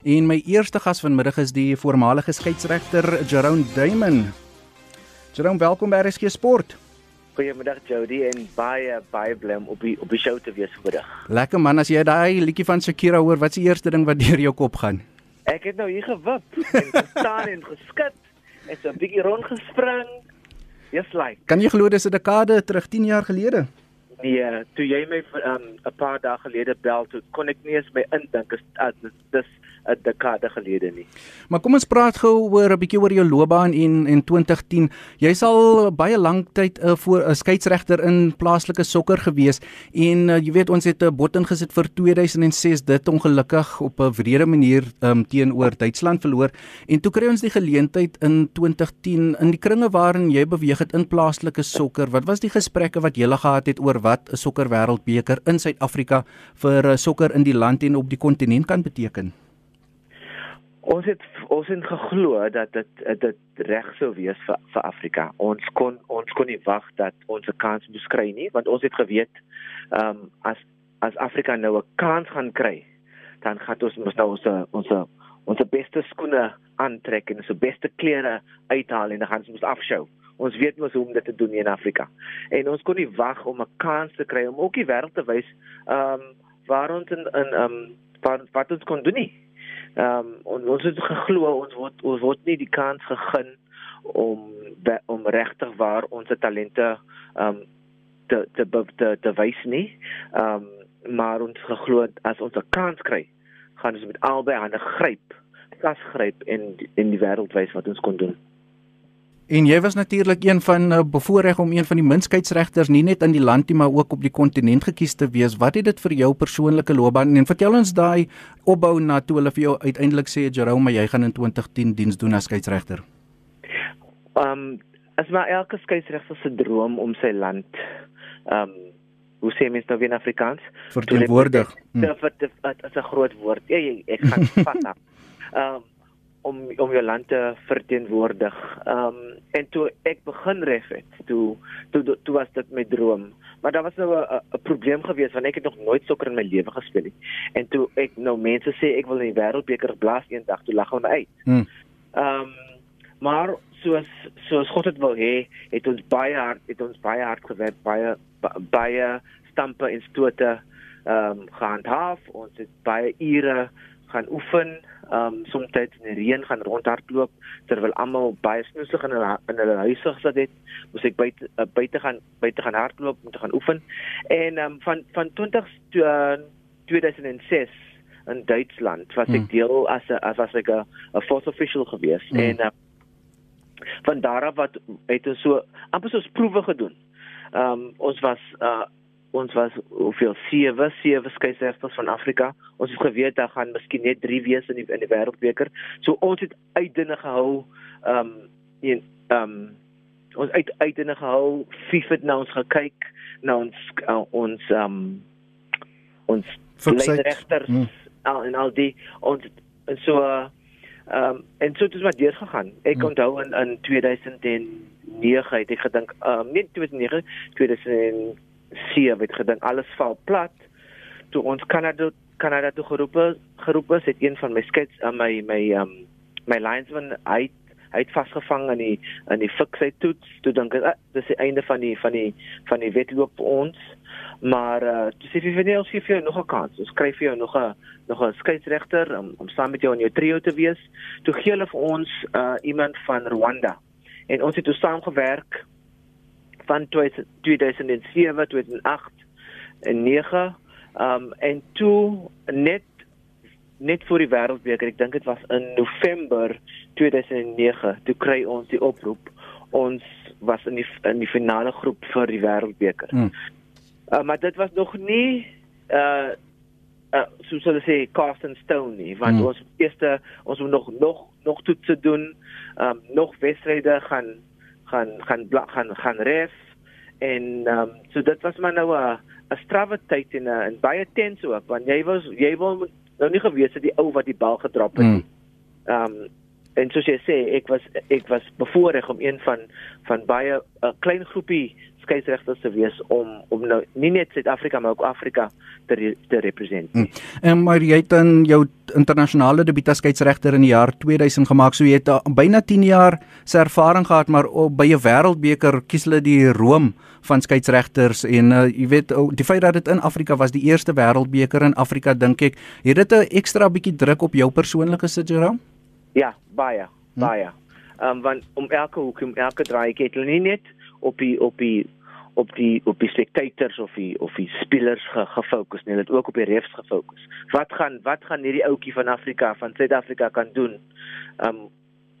En my eerste gas vanmiddag is die voormalige skeieregter Jerome Duymon. Jerome, welkom by RSG Sport. Goeiemiddag Jody en baie baie bly om op die op die show te wees vandag. Lekker man, as jy daai liedjie van Shakira hoor, wat is die eerste ding wat deur jou kop gaan? Ek het nou hier gewip en gestaan en geskit en so 'n bietjie rondgespring. Just like. Kan jy glo dis 'n dekade terug, 10 jaar gelede? Nee, toe jy my 'n um, paar dae gelede bel, toe kon ek nie eens my indink as dis 'n dekade gelede nie. Maar kom ons praat gou oor 'n bietjie oor jou loopbaan en in 2010. Jy sal baie lank tyd 'n uh, voor 'n skeieregter in plaaslike sokker gewees en uh, jy weet ons het 'n bot ingesit vir 2006 dit ongelukkig op 'n wrede manier um, teenoor Duitsland verloor en toe kry ons die geleentheid in 2010 in die kringe waarin jy beweeg het in plaaslike sokker. Wat was die gesprekke wat julle gehad het oor wat 'n sokker wêreldbeker in Suid-Afrika vir uh, sokker in die land en op die kontinent kan beteken? Ons het ons het geglo dat dit dit reg sou wees vir vir Afrika. Ons kon ons kon nie wag dat ons 'n kans moes kry nie, want ons het geweet ehm um, as as Afrika nou 'n kans gaan kry, dan gaan ons mos nou ons ons ons beste skoene aantrek en ons beste klere uithaal en dan gaan ons mos afshow. Ons weet mos hoe om dit te doen in Afrika. En ons kon nie wag om 'n kans te kry om ook die wêreld te wys ehm um, waar ons in in ehm um, wat wat ons kon doen nie. Ehm um, ons het geglo ons word ons word nie die kans gegee om om regtig waar ons talente ehm um, te te te te wys nie. Ehm um, maar ons geglo as ons 'n kans kry, gaan ons met albei hande gryp, vasgryp en in die wêreld wys wat ons kon doen. En jy was natuurlik een van uh, bevoorreg om een van die minskydsregters nie net in die land nie maar ook op die kontinent gekies te wees. Wat het dit vir jou persoonlike loopbaan en vertel ons daai opbou na toe hulle vir jou uiteindelik sê Jerome, jy gaan in 2010 diens doen as skeieregter? Ehm um, as maar elke skeieregter se droom om sy land ehm um, hoe sê mens nou in Afrikaans? Verteenwoordig. Dit is 'n groot woord. Ja, ek gaan vat. Ehm om om jou land te verteenwoordig. Ehm um, en toe ek begin ref het, toe toe toe was dit my droom. Maar daar was nou 'n probleem gewees want ek het nog nooit sokker in my lewe gespeel nie. En toe ek nou mense sê ek wil in die wêreldbeker blaas eendag, toe lag hulle my uit. Hmm. Ehm um, maar soos soos God dit wil hê, het ons baie hard het ons baie hard gewerk, baie baie stampe en stote ehm um, gehandhaaf. Ons het baie ure gaan oefen um soms in die reën gaan rondhardloop terwyl almal baie snoesig in hulle in hulle huise gesit het moes ek buite uh, buite gaan buite gaan hardloop om te gaan oefen en um van van 20 to, uh, 2006 in Duitsland was ek hmm. deel as 'n as as ek 'n force official gewees hmm. en uh, van daar af wat het ons so amper soos proewe gedoen. Um ons was uh ons was hoeveel sewe sewe skeieregters van Afrika. Ons het geweet daar gaan miskien net 3 wees in die in die wêreldbeker. So ons het uitdinge gehou ehm um, en ehm um, ons uit uitdinge gehou. FIFA het na ons gekyk, na ons uh, ons ehm um, ons regters hmm. al en al die ons en so ehm um, en so het ons maar deur gegaan. Ek hmm. onthou in in 2009 het ek gedink ehm um, nie 2009 2000 7 het gedink alles val plat. Toe ons Kanada Kanada toe geroep geroep is, het een van my skets aan uh, my my um my linesman hy hy het vasgevang in die in die fiksheid toets. Toe dink ek, ah, dis die einde van die van die van die wedloop vir ons. Maar uh toe sê vir Vanel sê vir jou nog 'n kans. Ons skryf vir jou nog 'n nog 'n skeieregter om om saam met jou in jou trio te wees. Toe gee hulle vir ons uh iemand van Rwanda. En ons het toe saamgewerk van 2007, 2008 en 9 um en toe net net vir die wêreldbeker ek dink dit was in November 2009 toe kry ons die oproep ons was in die in die finale groep vir die wêreldbeker. Hmm. Uh, maar dit was nog nie uh uh soos hulle sê Carsten Stone nie want hmm. ons eerste ons moet nog nog nog toetse doen um nog wedstryde gaan gaan gaan gaan gaan ref en ehm um, so dit was maar nou 'n 'n strawwe tyd en 'n baie tens ook want jy was jy wil nou nie geweet het die ou wat die bal gedrop het nie. Hmm. Ehm um, en soos jy sê ek was ek was bevoorreg om een van van baie 'n klein groepie skeieregters te wees om om nou nie net Suid-Afrika maar ook Afrika te re, te representeer. Hmm. En maar jy het dan jou internasionale debuut as skeieregter in die jaar 2000 gemaak. So jy het byna 10 jaar se ervaring gehad, maar oh, by 'n wêreldbeker kies hulle die room van skeieregters en uh, jy weet oh, die feit dat dit in Afrika was, die eerste wêreldbeker in Afrika dink ek, het dit 'n ekstra bietjie druk op jou persoonlike situasie? Ja, baie, hm? baie. Ehm um, want om elke hoek, om elke draai het hulle nie net op die op die op die op die spectators of die of die spelers ge, gefokus nie, hulle het ook op die refs gefokus. Wat gaan wat gaan hierdie ouetjie van Afrika, van Suid-Afrika kan doen? Ehm um,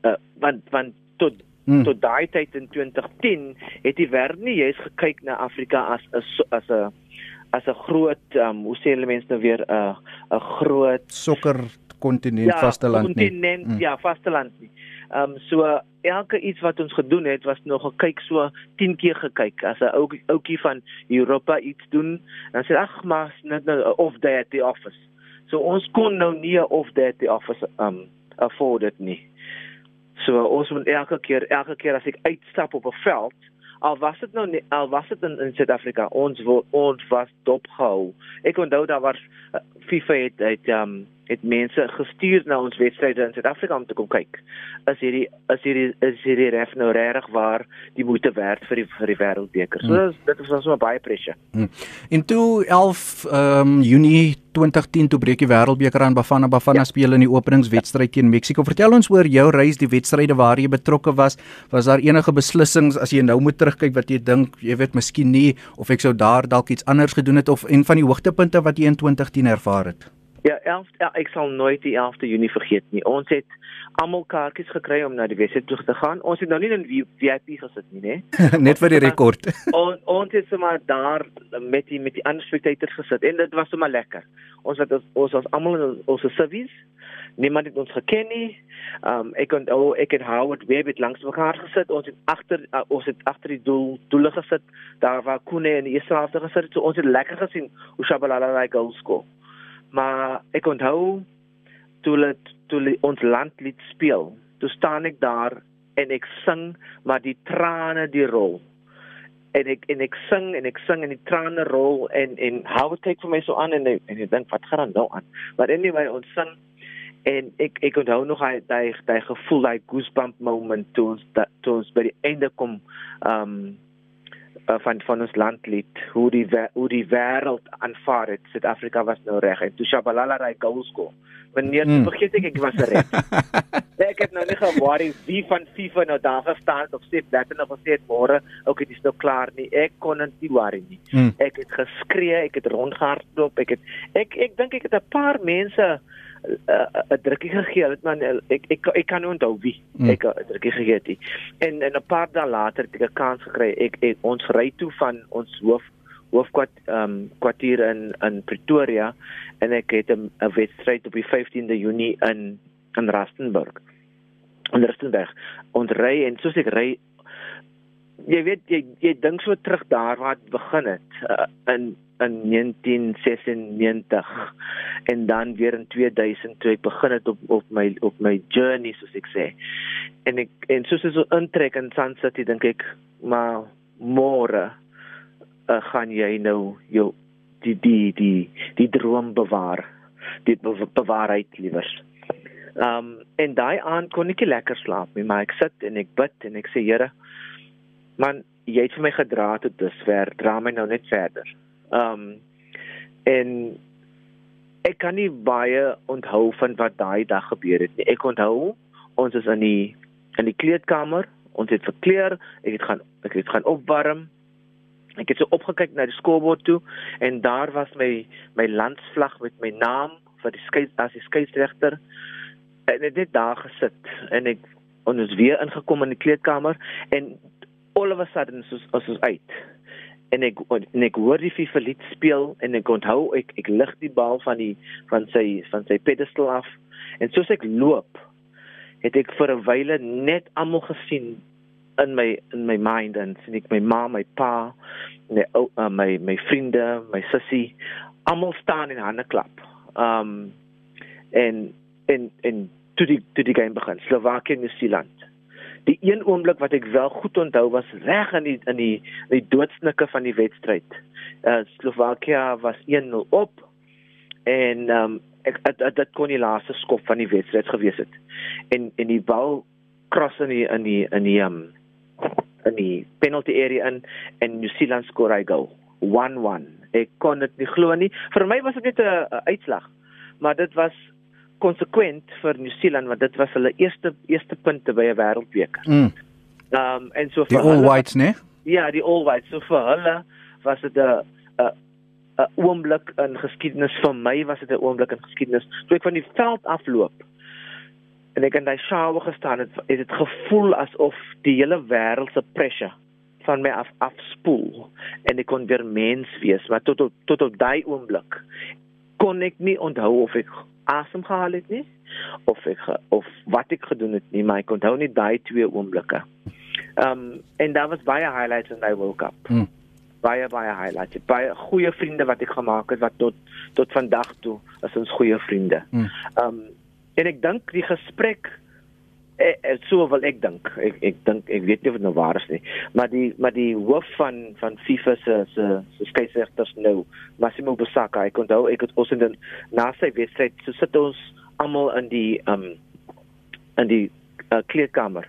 uh, want want tot hmm. tot daai tyd in 2010 het die wêreld nie jy's gekyk na Afrika as 'n as 'n as 'n groot ehm um, hoe sê hulle mense nou weer 'n uh, 'n groot sokker kontinent ja, vasteland nie. Kontinent hmm. ja, vasteland nie. Ehm um, so elke iets wat ons gedoen het was nog gekyk so 10 keer gekyk as 'n ou ouetjie van Europa iets doen dan sê ag maar net nou of day at the office. So ons kon nou nie 'n off day at the office um afford it nie. So ons moet elke keer elke keer as ek uitstap op 'n veld al was dit nou nie, al was dit in, in Suid-Afrika ons wil ons was dopgehou. Ek onthou daar was uh, FIFA het het um het mense gestuur na ons wedstryde in Suid-Afrika om te kom kyk. Is hierdie is hierdie is hierdie ref nou regtig waar die moeite werd vir die vir die wêreldbeker. So hmm. dit is ons baie pressure. Hmm. In toe 11 ehm um, Junie 2010 toe breek die wêreldbeker aan Bafana Bafana ja. speel in die openingswedstryd teen Mexiko. Vertel ons oor jou reis, die wedstryde waar jy betrokke was. Was daar enige beslissings as jy nou moet terugkyk wat jy dink, jy weet, miskien nie of ek sou daar dalk iets anders gedoen het of en van die hoogtepunte wat jy in 2010 ervaar het? Ja, 11 ja, ek sal nooit die 11de Junie vergeet nie. Ons het almal kaartjies gekry om na die wedstryd toe te gaan. Ons het nou nie in VIP gesit nie, né? Net vir die rekord. On, ons het sommer daar met die met die ander spectators gesit en dit was sommer lekker. Ons het ons, ons was almal in ons service. Niemand het ons geken nie. Um ek kon oh, ek het Howard weer met langs mekaar gesit. Ons het agter uh, ons het agter die doel doele gesit. Daar waar Kune en eerste helfte gesit. So ons het lekker gesien hoe Shabalala like goal score maar ek onthou toe dit toe ons landlied speel toe staan ek daar en ek sing maar die trane die rol. En ek en ek sing en ek sing en die trane rol en en how it take for me so aan en en ek dink wat gaan nou aan? Maar anyway ons sing en ek ek onthou nog hy hy hy gevoel hy goosebump moment toe ons toe ons by die einde kom um uh, van van ons landlied hoe die hoe die wêreld aanvaar het. Suid-Afrika was nou reg en toe Shabalala ry goalscore wanneer mm. vergeet ek ek was reg. Ek het nou nie gewaarig wie van FIFA nou daar gestaan het of sê dat hulle gesê het môre ook dit is nou klaar nie. Ek kon nie worry nie. Mm. ek het geskree ek het rondgehardloop ek het ek ek dink ek het 'n paar mense 'n uh, drukkie gegee het man ek ek ek kan nie onthou wie mm. ek 'n drukkie gegee het nie. En en 'n paar dae later het ek 'n kans gekry ek, ek ons ry toe van ons hoof hoofkwart ehm um, kwartier in in Pretoria en ek het 'n wedstryd op die 15de Junie in in Rustenburg. In Rustenburg. Ons ry en soos ek ry jy weet jy jy dink so terug daar waar dit begin het uh, in in 1996 en dan weer in 2000 toe ek begin het op op my op my journey soos ek sê. En ek en soos ek so intrek in Sun City dink ek maar môre uh, gaan jy nou jou die die die die droom bewaar. Dit bewaarheid liewers. Um en daai aand kon ek lekker slaap nie, maar ek sit en ek bid en ek sê Here, man, jy het vir my gedra tot dusver, dra my nou net verder. Um en ek kan nie baie onthou van wat daai dag gebeur het nie. Ek onthou ons is in die in die kleedkamer, ons het verkleer, ek het gaan ek het gaan opwarm. Ek het so opgekyk na die skoolbord toe en daar was my my landsvlag met my naam vir die skei as die skeieregter. En ek het daar gesit en ek ons weer ingekom in die kleedkamer en all of a sudden soos as ons uit en ek en ek hoor die FIFA lied speel en ek onthou ek ek lig die bal van die van sy van sy pedestal af en soos ek loop het ek vir 'n wyle net almal gesien in my in my mind en sien ek my ma, my pa, my uh, my my vriende, my sussie almal staan en hande klap. Um en en en toe die toe die game begin, Slowakië en Nieu-Seeland. Die een oomblik wat ek wel goed onthou was reg in die in die in die doodsnikke van die wedstryd. Uh Slovakia was 1-0 op en ehm um, ek dit kon die laaste skop van die wedstryd gewees het. En en die bal cross in die in die in die um, in die penalty area in en New Zealand skoor hy goal 1-1. Ek kon dit nie glo nie. Vir my was dit net 'n uitslag, maar dit was konsekwent vir New Zealand want dit was hulle eerste eerste punte by 'n wêreldbeker. Mm. Um, en so Die All Whites, né? Ja, die All Whites. So vir hulle was dit 'n 'n 'n oomblik in geskiedenis vir my was dit 'n oomblik in geskiedenis. Toe ek van die veld afloop en ek in daai shower gestaan het, het dit gevoel asof die hele wêreld se pressure van my af afspoel en ek kon weer mens wees, maar tot tot tot op daai oomblik kon ek nie onthou of ek asem gehaal het nie of ek of wat ek gedoen het nie, maar ek onthou net daai twee oomblikke. Ehm um, en daar was baie highlights in daai World Cup. Hmm. Baie baie highlights. Baie goeie vriende wat ek gemaak het wat tot tot vandag toe is ons goeie vriende. Hmm. Ehm um, en ek dink die gesprek eh, eh, so wil ek dink. Ek ek dink ek weet nie of dit nou waar is nie, maar die maar die hoof van van FIFA se se se skeieregters nou, Massimo Bosaka, ek onthou ek het ons in na sy wedstryd so sit ons almal in die um in die uh, kleedkamer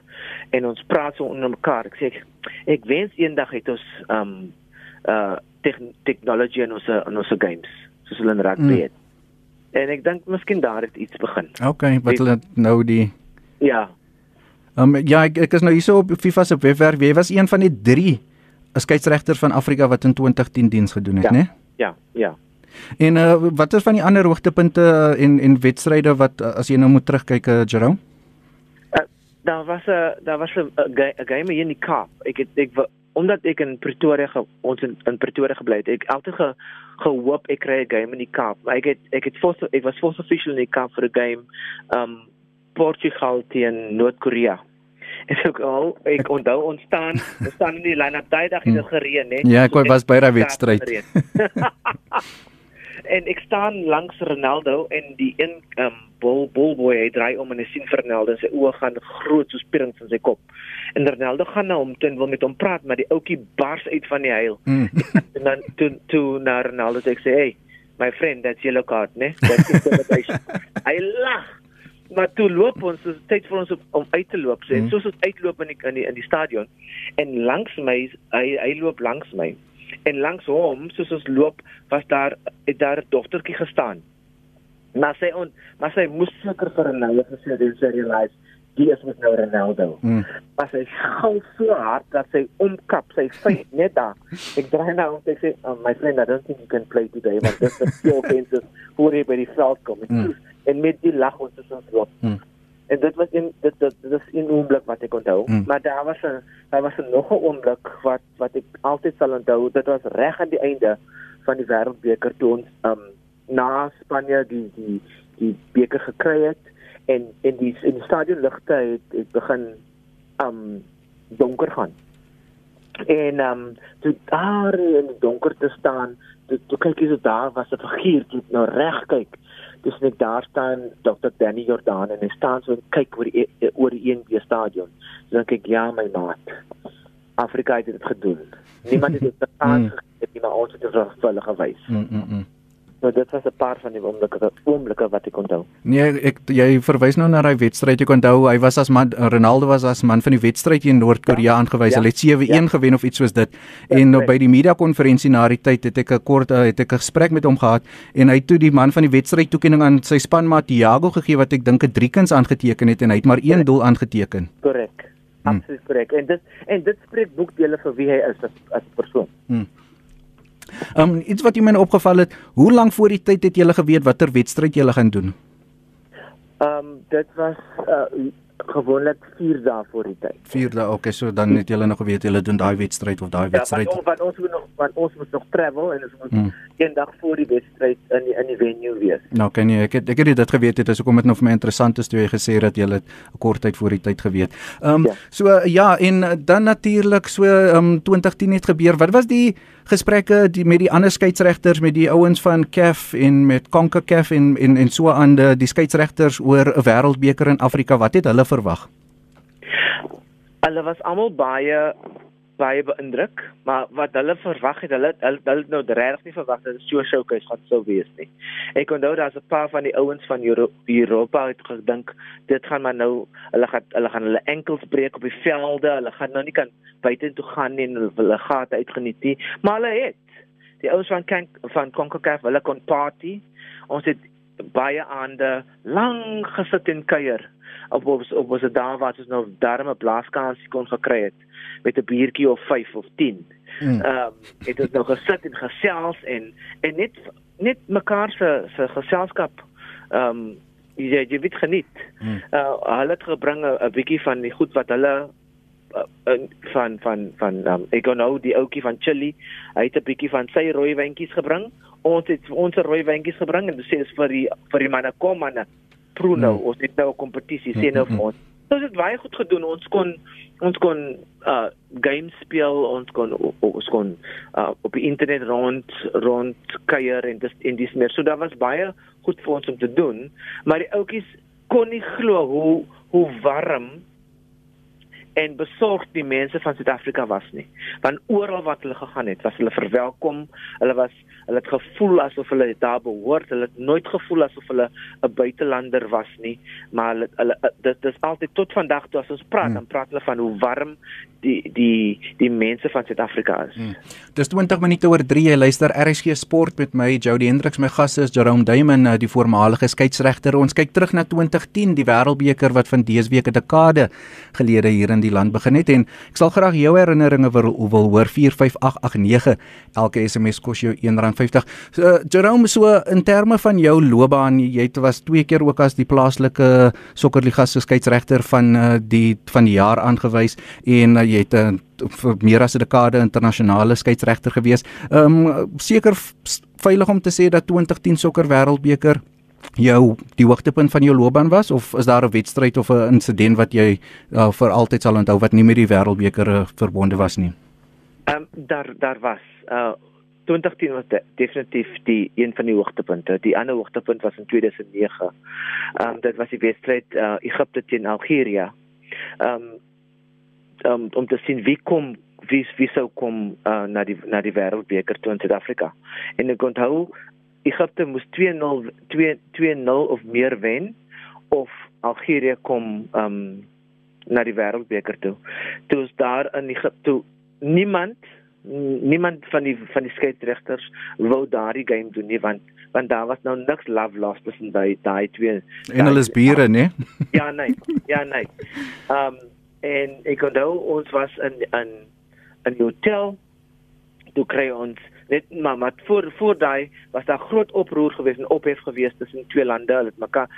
en ons praat so onder mekaar. Ek sê ek, ek wens eendag het ons um uh tegnologie in ons in ons games soos hulle in rugby Mm. het. En ek dink miskien daar het iets begin. Okay, wat hulle nou die Ja, Ehm um, ja, ek, ek is nou hierso op FIFA se webwerf. Jy was een van die 3 skeieregters van Afrika wat in 2010 diens gedoen het, Ja. né? ja, ja. En uh, wat is van die ander hoogtepunte uh, en en wedstryde wat uh, as jy nou moet terugkyk, uh, Jerome? daar was 'n daar was 'n 'n game hier in die Kaap. Ek het ek omdat ek in Pretoria ge, ons in, in Pretoria gebly het, ek altyd ge, gehoop ek kry 'n game in die Kaap. Maar ek het ek het force ek was force official in die Kaap vir 'n game um Portugal teen Noord-Korea. En ek al ek onthou ons staan ons staan in die line-up daai dag het dit gereën, hè. Ja, ek was by daai wedstryd. en ek staan langs Ronaldo en die een um bol bolboy hy draai om en hy sien Ronaldo sy oë gaan groot soos pierings in sy kop. En Ronaldo gaan na hom toe en wil met hom praat, maar die ouetjie bars uit van die huil. Mm. En dan toe toe na Ronaldo ek sê, "Hey, my friend, that's yellow card, né? That's intimidation." hy lag. Maar toe loop ons, dis tyd vir ons om, om uit te loop. So, en Mm. soos ons uitloop in die in die in die stadion en langs my hy hy loop langs my. En langs hom, soos ons loop, was daar het daar 'n dogtertjie gestaan. Maar sy on, maar sy moes seker vir Ronaldo gesê het en sy realize die is met nou Ronaldo. Mm. Maar sy gou so hard dat sy omkap, sy vyf net daar. Ek draai nou om te sê, oh, my friend, I don't think you can play today want this is so offensive voor jy by die veld kom. Mm. En met die lag ons is ons loop. Mm. En dit was een dit dit, dit is een oomblik wat ek onthou. Mm. Maar daar was 'n daar was 'n nog 'n oomblik wat wat ek altyd sal onthou. Dit was reg aan die einde van die wêreldbeker toe ons um na Spanje die die die beker gekry het en en die in die stadionligte het het begin um donker gaan. En um toe daar in die donker te staan, toe, toe kyk jy so daar was 'n figuur wat nou reg kyk. Dis net daar staan Dr. Danny Jordan en hy staan so en kyk oor die e- oor die 1B stadion. So dink ek ja my maat. Afrika het dit gedoen. Niemand het dit verstaan Mm. nie, maar ons het dit vir hulle gewys. Mm, mm, mm. So dit was 'n paar van die oomblikke oomblikke wat ek onthou. Nee, ek jy verwys nou na daai wedstryd. Ek onthou hy was as man Ronaldo was as man van die wedstryd teen Noord-Korea aangewys. ja, Hulle het 7-1 ja. gewen of iets soos dit. Ja, En nou korrek. by die media konferensie na die tyd het ek 'n kort uh, het ek 'n gesprek met hom gehad en hy het toe die man van die wedstryd toekenning aan sy spanmaat Thiago gegee wat ek dink 'n driekens aangeteken het en hy het maar een doel aangeteken. Korrek. Hmm. Absoluut korrek. En dit en dit spreek boekdele vir wie hy is as as persoon. Um iets wat jy my nou opgeval het, hoe lank voor die tyd het jy geweet watter wedstryd jy gaan doen? Ehm um, dit was uh, gewoonlik 4 dae voor die tyd. 4 dae. Okay, so dan het jy nog geweet jy doen daai wedstryd of daai Ja, wedstryd. want, ons- want ons moet nog want ons moet nog travel en ons moet Hmm. een dag voor die wedstryd in die, in die venue wees. Nou kan jy ek het ek het dit geweet het, dis hoekom dit nou vir my interessant is toe jy gesê het dat jy dit 'n kort tyd voor die tyd geweet. Ehm um, Ja. so ja en dan natuurlik so ehm um, 2010 het gebeur. Wat was die gesprekke die met die ander skeieregters met die ouens van CAF en met CONCACAF en en en so aan die skeieregters oor 'n wêreldbeker in Afrika? Wat het hulle verwag? hulle was almal baie baie beïndruk, maar wat hulle verwag het, hulle hulle, hulle nou regtig nie verwag dat dit so showcase gaan sou wees nie. Ek onthou daar's 'n paar van die ouens van Euro Europa het gedink dit gaan maar nou hulle gaan hulle gaan hulle enkels breek op die velde, hulle gaan nou nie kan buite toe gaan nie en hulle, hulle gate uitgeniet nie, maar hulle het die ouens van kan van CONCACAF hulle kon party. Ons het baie aande lank gesit en kuier op op op was dit daar wat ons nou darme blaaskansie kon gekry het met 'n biertjie of 5 of 10. Hmm. Ehm um, het ons nou gesit en gesels en en net net mekaar se se geselskap ehm um, jy jy weet geniet. Hmm. Uh hulle het gebring 'n bietjie van die goed wat hulle uh, van van van um, ek nou die ouetjie van Chili hy het 'n bietjie van sy rooi wyntjies gebring ons het ons rooi wyntjies gebring en sê is vir die vir die manne kom manne proe nou mm. ons het nou 'n kompetisie sê nou vir ons. Ons het baie goed gedoen ons kon ons kon uh games speel ons kon ons kon uh, op die internet rond rond kuier en dis en dis meer. So daar was baie goed vir ons om te doen maar die ouetjies kon nie glo hoe hoe warm en besorg die mense van Suid-Afrika was nie. Want oral wat hulle gegaan het, was hulle verwelkom. Hulle was hulle het gevoel asof hulle daar behoort. Hulle het nooit gevoel asof hulle 'n buitelander was nie, maar hulle hulle dit is altyd tot vandag toe as ons praat, hmm. dan praat hulle van hoe warm die die die mense van Suid-Afrika is. Hmm. Dis 20 minute oor 3 jy luister RSG Sport met my Jody Hendriks my gas is Jerome Duymon eh, die voormalige skeieregter. Ons kyk terug na 2010 die Wêreldbeker wat van dese week 'n dekade gelede hier in die land begin het en ek sal graag jou herinneringe wil, wil hoor 45889 elke SMS kos jou R1.50. So, uh, Jerome so in terme van jou loopbaan jy het was twee keer ook as die plaaslike sokkerliga se skeieregter van uh, die van die jaar aangewys en uh, jy het 'n uh, vir meer as 'n dekade internasionale skeieregter gewees. Ehm um, seker veilig om te sê dat 2010 sokker wêreldbeker jou die hoogtepunt van jou loopbaan was of is daar 'n wedstryd of 'n insident wat jy uh, vir altyd sal onthou wat nie met die wêreldbeker uh, verbonde was nie? Ehm um, daar daar was uh 2010 was de, definitief die een van die hoogtepunte. Die ander hoogtepunt was in 2009. Ehm um, dit was die wedstryd uh Egipte teen Algerië. Ehm um, um, om te sien wie kom wie wie sou kom uh, na die na die wêreldbeker toe in Suid-Afrika. En ek onthou Egipte moes 2-0 2-0 of meer wen of Algerië kom um na die wêreldbeker toe. Toe is daar in Egipte niemand niemand van die van die skeieregters wou daardie game doen nie want want daar was nou niks love lost tussen daai daai twee en hulle is bure nê ja nee ja nee um en ek onthou ons was in in 'n hotel toe kry ons net maar maar voor voor daai was daar groot oproer geweest en ophef geweest tussen twee lande. Hulle het mekaar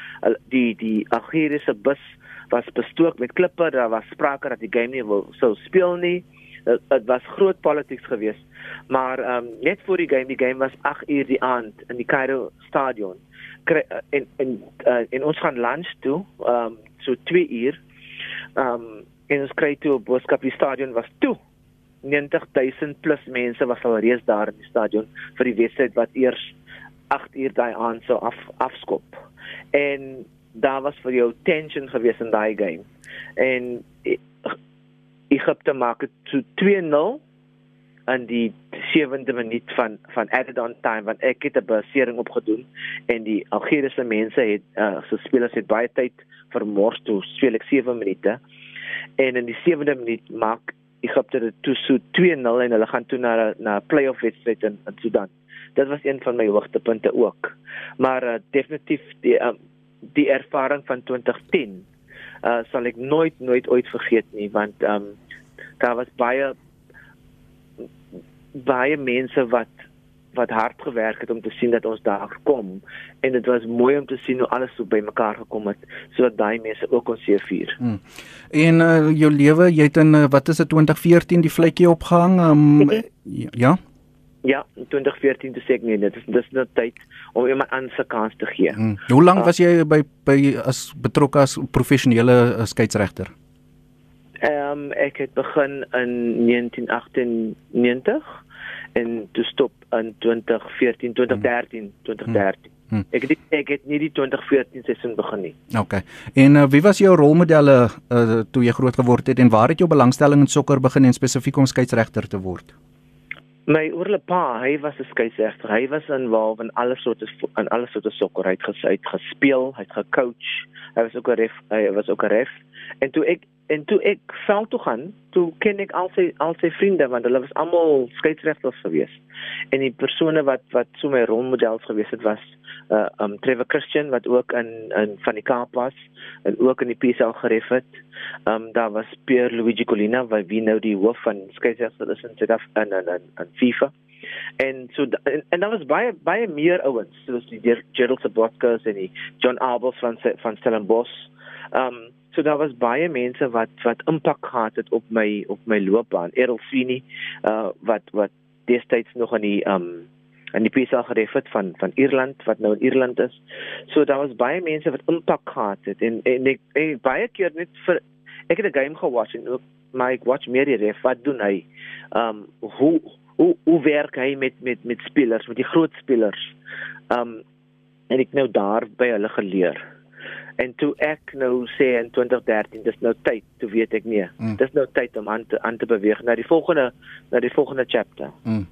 die die Algeriese bus was bestook met klippe. Daar was sprake dat die game nie wil sou speel nie. Dit was groot politics geweest. Maar ehm um, net voor die game, die game was 8 uur die aand in die Cairo stadion. Kry, en en uh, en ons gaan lunch toe, ehm um, so 2 uur. Ehm um, en ons kry toe op Boskap die stadion was toe 90000 plus mense was al reeds daar in die stadion vir die wedstryd wat eers 8 uur daai aand sou af afskop. En daar was vir jou tension gewees in daai game. En Egipte maak dit 2-0 in die 7de minuut van van added on time want ek het 'n basering opgedoen en die Algeriese mense het uh, so spelers het baie tyd vermors toe speel ek 7 minute en in die 7de minuut maak Egipte het toe so 2-0 en hulle gaan toe na na 'n play-off wedstryd in, in Sudan. Dit was een van my hoogtepunte ook. Maar uh, definitief die um, die ervaring van 2010 uh sal ek nooit nooit ooit vergeet nie want um daar was baie baie mense wat wat hard gewerk het om te sien dat ons daar gekom en dit was mooi om te sien hoe alles so bymekaar gekom het sodat daai mense ook kon seëvier. Hmm. En uh, jou lewe, jy het in uh, wat is dit 2014 die vletjie opgehang? Um. Ja. Ja, 2014 te sê nee, dit is dis nou tyd om iemand anders 'n kans te gee. Hmm. Hoe lank uh, was jy by by as betrokke as professionele uh, skeieregter? Ehm um, ek het begin in 1998 en toe stop in 2014 2013 2013 Hm. Ek het ek het nie die 2014 seisoen begin nie. OK. En uh, wie was jou rolmodelle uh, toe jy groot geword het en waar het jou belangstelling in sokker begin en spesifiek om skeieregter te word? My oorle pa, hy was 'n skeieregter. Hy was involved in alle soorte in alle soorte sokker. Hy het gesê, gespeel, hy het gecoach. Hy was ook 'n ref, hy was ook 'n ref. En toe ek en toe ek veld toe gaan, toe ken ek al sy al sy vriende want hulle was almal skeieregters geweest. En die persone wat wat so my rolmodels geweest het was uh um Trevor Christian wat ook in in van die Kaap was en ook in die PSL geref het. Um daar was Pierre Luigi Colina wat wie nou die hoof van skeieregters is in Suid-Afrika en in in FIFA. En so en, en daar was baie baie meer ouens soos die Gerald Sabotka en die John Arbels van van Stellenbosch. Um So daar was baie mense wat wat impak gehad het op my op my loopbaan. Errol Sweeney uh wat wat destyds nog aan die um aan die PSL geref het van van Ierland wat nou in Ierland is. So daar was baie mense wat impak gehad het en en ek, ek baie keer net vir ek het 'n game gewatch en ook my watch meer die ref wat doen hy? Um hoe hoe hoe werk hy met met met spelers, met die groot spelers? Um en ek nou daar by hulle geleer. En toe ek nou sê in 2013 dis nou tyd, toe weet ek nee. Mm. Dis nou tyd om aan te aan te beweeg na die volgende na die volgende chapter. Mm.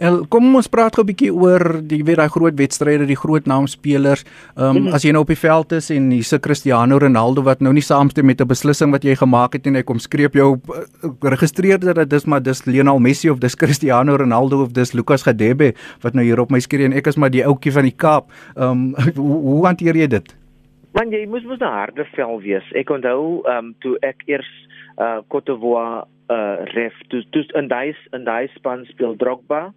En kom ons praat gou 'n bietjie oor die weer daai groot wedstryde, die groot naamspelers. Ehm um, mm. as jy nou op die veld is en hier's 'n Cristiano Ronaldo wat nou nie saamstem met 'n beslissing wat jy gemaak het en hy kom skreep jou uh, registreer dat dis maar dis Lionel Messi of dis Cristiano Ronaldo of dis Lucas Gadebe wat nou hier op my skerm en ek is maar die ouetjie van die Kaap. Ehm um, hoe, hoe hanteer jy dit? Man jy moes mos 'n harde vel wees. Ek onthou ehm um, toe ek eers uh Cote d'Ivoire uh ref toe toe in daai in daai span speel Drogba,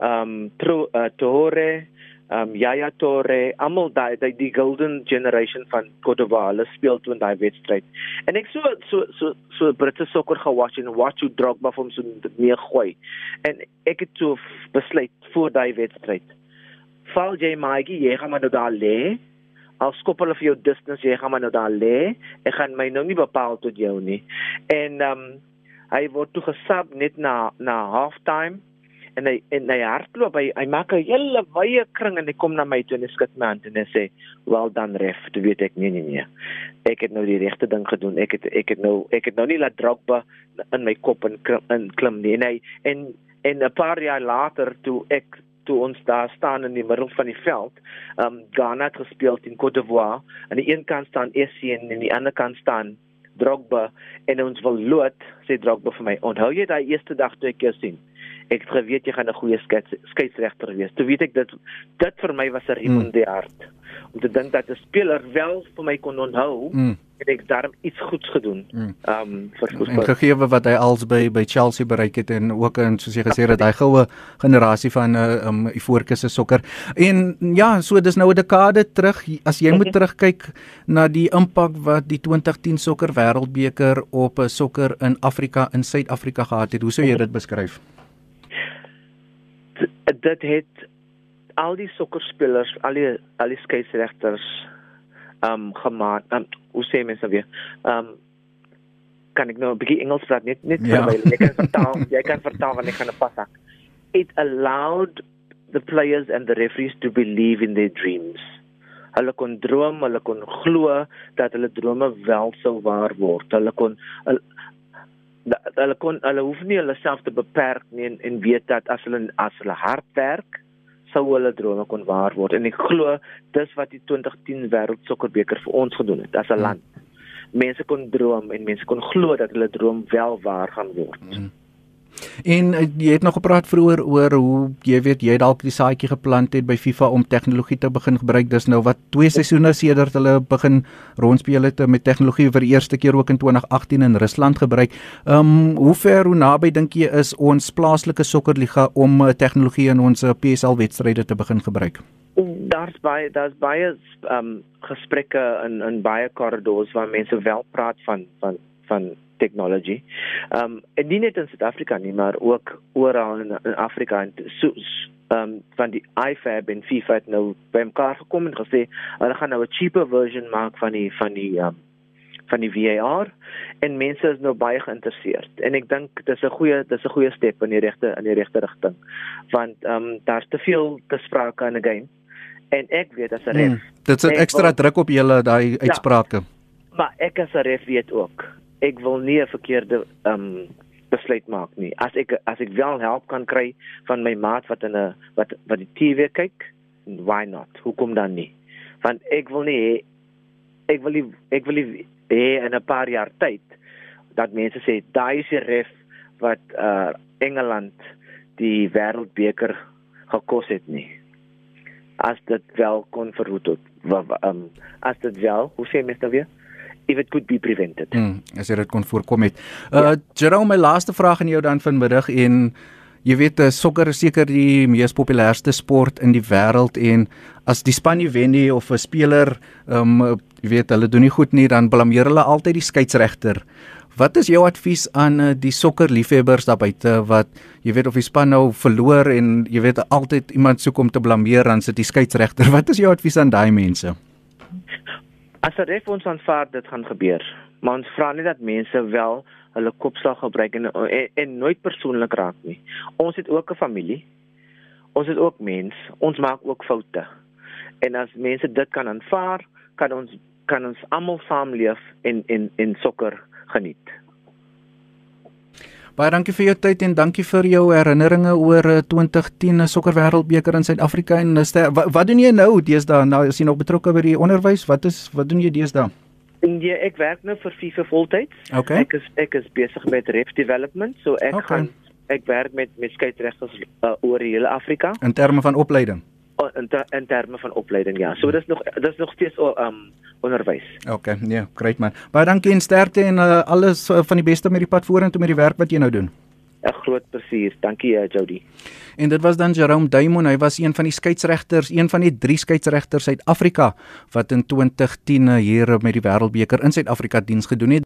ehm um, Tro uh, Torre, ehm um, Yaya Torre, almal daai die, die golden generation van hulle speel toe in daai wedstryd. En ek so so so so Britse sokker gewatch en watch hoe Drogba hom so mee gooi. En ek het toe besluit voor daai wedstryd. Val jy Maigi, jy gaan maar nou daar lê al skop hulle vir jou distance jy gaan maar nou daar lê. Ek gaan my nou nie bepaal tot jou nie. En ehm um, hy word toe gesub net na na halftime. En hy en hy hardloop hy hy maak 'n hele wye kring en hy kom na my toe en hy skud my hand en hy sê well done ref tu weet ek nee nee nee. Ek het nou die regte ding gedoen. Ek het ek het nou ek het nou nie laat drop in my kop en in klim nie. En hy en en 'n paar jaar later toe ek toe ons daar staan in die middel van die veld. Um Ghana het gespeel teen Cote d'Ivoire. Aan die een kant staan Essien en aan die ander kant staan Drogba en ons wil lood, sê Drogba vir my. Onthou jy daai eerste dag toe ek jou sien? Ek het geweet jy gaan 'n goeie skeieregter wees. Toe weet ek dit dit vir my was 'n riem in die hart. Om te dink dat 'n speler wel vir my kon onthou. Mm het ek daarom iets goeds gedoen. Ehm um, vir Koos. Gegee wat hy als by by Chelsea bereik het en ook in soos jy gesê het hy goue generasie van 'n uh, eh, um Ivoorkuse sokker. En ja, so dis nou 'n dekade terug as jy moet mhm. terugkyk na die impak wat die 2010 sokker wêreldbeker op 'n uh, sokker in Afrika in Suid-Afrika gehad het. Hoe sou jy dit beskryf? Dit het al die sokkerspelers, al die al die skeieregters um gemaak. Um hoe sê mense weer? Um kan ek nou 'n bietjie Engels praat net net ja. terwyl jy kan vertaal, jy kan vertaal wanneer ek gaan 'n pas sak. It allowed the players and the referees to believe in their dreams. Hulle kon droom, hulle kon glo dat hulle drome wel sou waar word. Hulle kon hulle, hulle kon hulle hoef nie hulle self te beperk nie en, en weet dat as hulle as hulle hard werk sou hulle drome kon waar word en ek glo dis wat die 2010 wêreldsokkerbeker vir ons gedoen het as 'n hmm. land. Mense kon droom en mense kon glo dat hulle droom wel waar gaan word. Mm. En uh, jy het nog gepraat vroeër oor hoe jy weet jy dalk die saadjie geplant het by FIFA om tegnologie te begin gebruik. Dis nou wat twee seisoene sedert hulle begin rondspeel het met tegnologie vir die eerste keer ook in 2018 in Rusland gebruik. Ehm um, hoe ver hoe naby dink jy is ons plaaslike sokkerliga om uh, tegnologie in ons uh, eh, PSL wedstryde te begin gebruik? Daar's baie daar's baie um, gesprekke in in baie korridors waar mense wel praat van van van technology. Um, en nie net in Suid-Afrika nie, maar ook oral in, in Afrika en so um, van die IFAB en FIFA het nou by mekaar gekom en gesê hulle gaan nou 'n cheaper version maak van die van die um, van die VAR en mense is nou baie geïnteresseerd en ek dink dis 'n goeie dis 'n goeie stap in die regte in die regte rigting want ehm um, daar's te veel te sprake in 'n game En ek weet as 'n ref. Hmm, dit sit ekstra druk op julle daai ja. uitsprake. Ja, maar ek as 'n ref weet ook. Ek wil nie 'n verkeerde ehm um, besluit maak nie. As ek as ek wel help kan kry van my maat wat in 'n wat wat die TV kyk, why not? Hoekom dan nie? Want ek wil nie ek wil nie, ek wil nie hê in 'n paar jaar tyd dat mense sê daai is die ref wat uh Engeland die wêreldbeker gekos het nie. As dit wel kon verhoed het. Um, as dit wel, hoe sê mens dit weer? If it could be prevented. Hmm, as dit kon voorkom het. Uh ja. Jerome, my laaste vraag aan jou dan vanmiddag en jy weet uh, sokker is seker die mees populairste sport in die wêreld en as die span nie wen nie of 'n speler um jy weet hulle doen nie goed nie dan blameer hulle altyd die skeieregter. Wat is jou advies aan uh, die sokkerliefhebbers daar buite wat jy weet of die span nou verloor en jy weet altyd iemand soek om te blameer dan sit die skeieregter. Wat is jou advies aan daai mense? As 'n ref ons aanvaar dit gaan gebeur, maar ons vra net dat mense wel hulle kop sal gebruik en, en en nooit persoonlik raak nie. Ons het ook 'n familie. Ons is ook mens. Ons maak ook foute. En as mense dit kan aanvaar, kan ons kan ons almal saamleef en en en sokker geniet. Baie dankie vir jou tyd en dankie vir jou herinneringe oor 2010 eh, sokker wêreldbeker in Suid-Afrika en eh, wat, wat doen jy nou deesdae? Nou is jy nog betrokke by die onderwys? Wat is wat doen jy deesdae? Nee, ek werk nou vir FIFA voltyds. Okay. Ek is ek is besig met ref development, so ek okay. gaan ek werk met met skeieregters uh, oor die hele Afrika. In terme van opleiding. In ter, in terme van opleiding ja. So dis nog dis nog steeds um onderwys. Okay, nee, great man. Baie dankie en sterkte en uh, alles uh, van die beste met die pad vorentoe met die werk wat jy nou doen. 'n Groot plesier. Dankie uh, Jody. En dit was dan Jerome Duymon. Hy was een van die skeieregters, een van die 3 skeieregters Suid-Afrika wat in 2010 hier met die Wêreldbeker in Suid-Afrika diens gedoen het.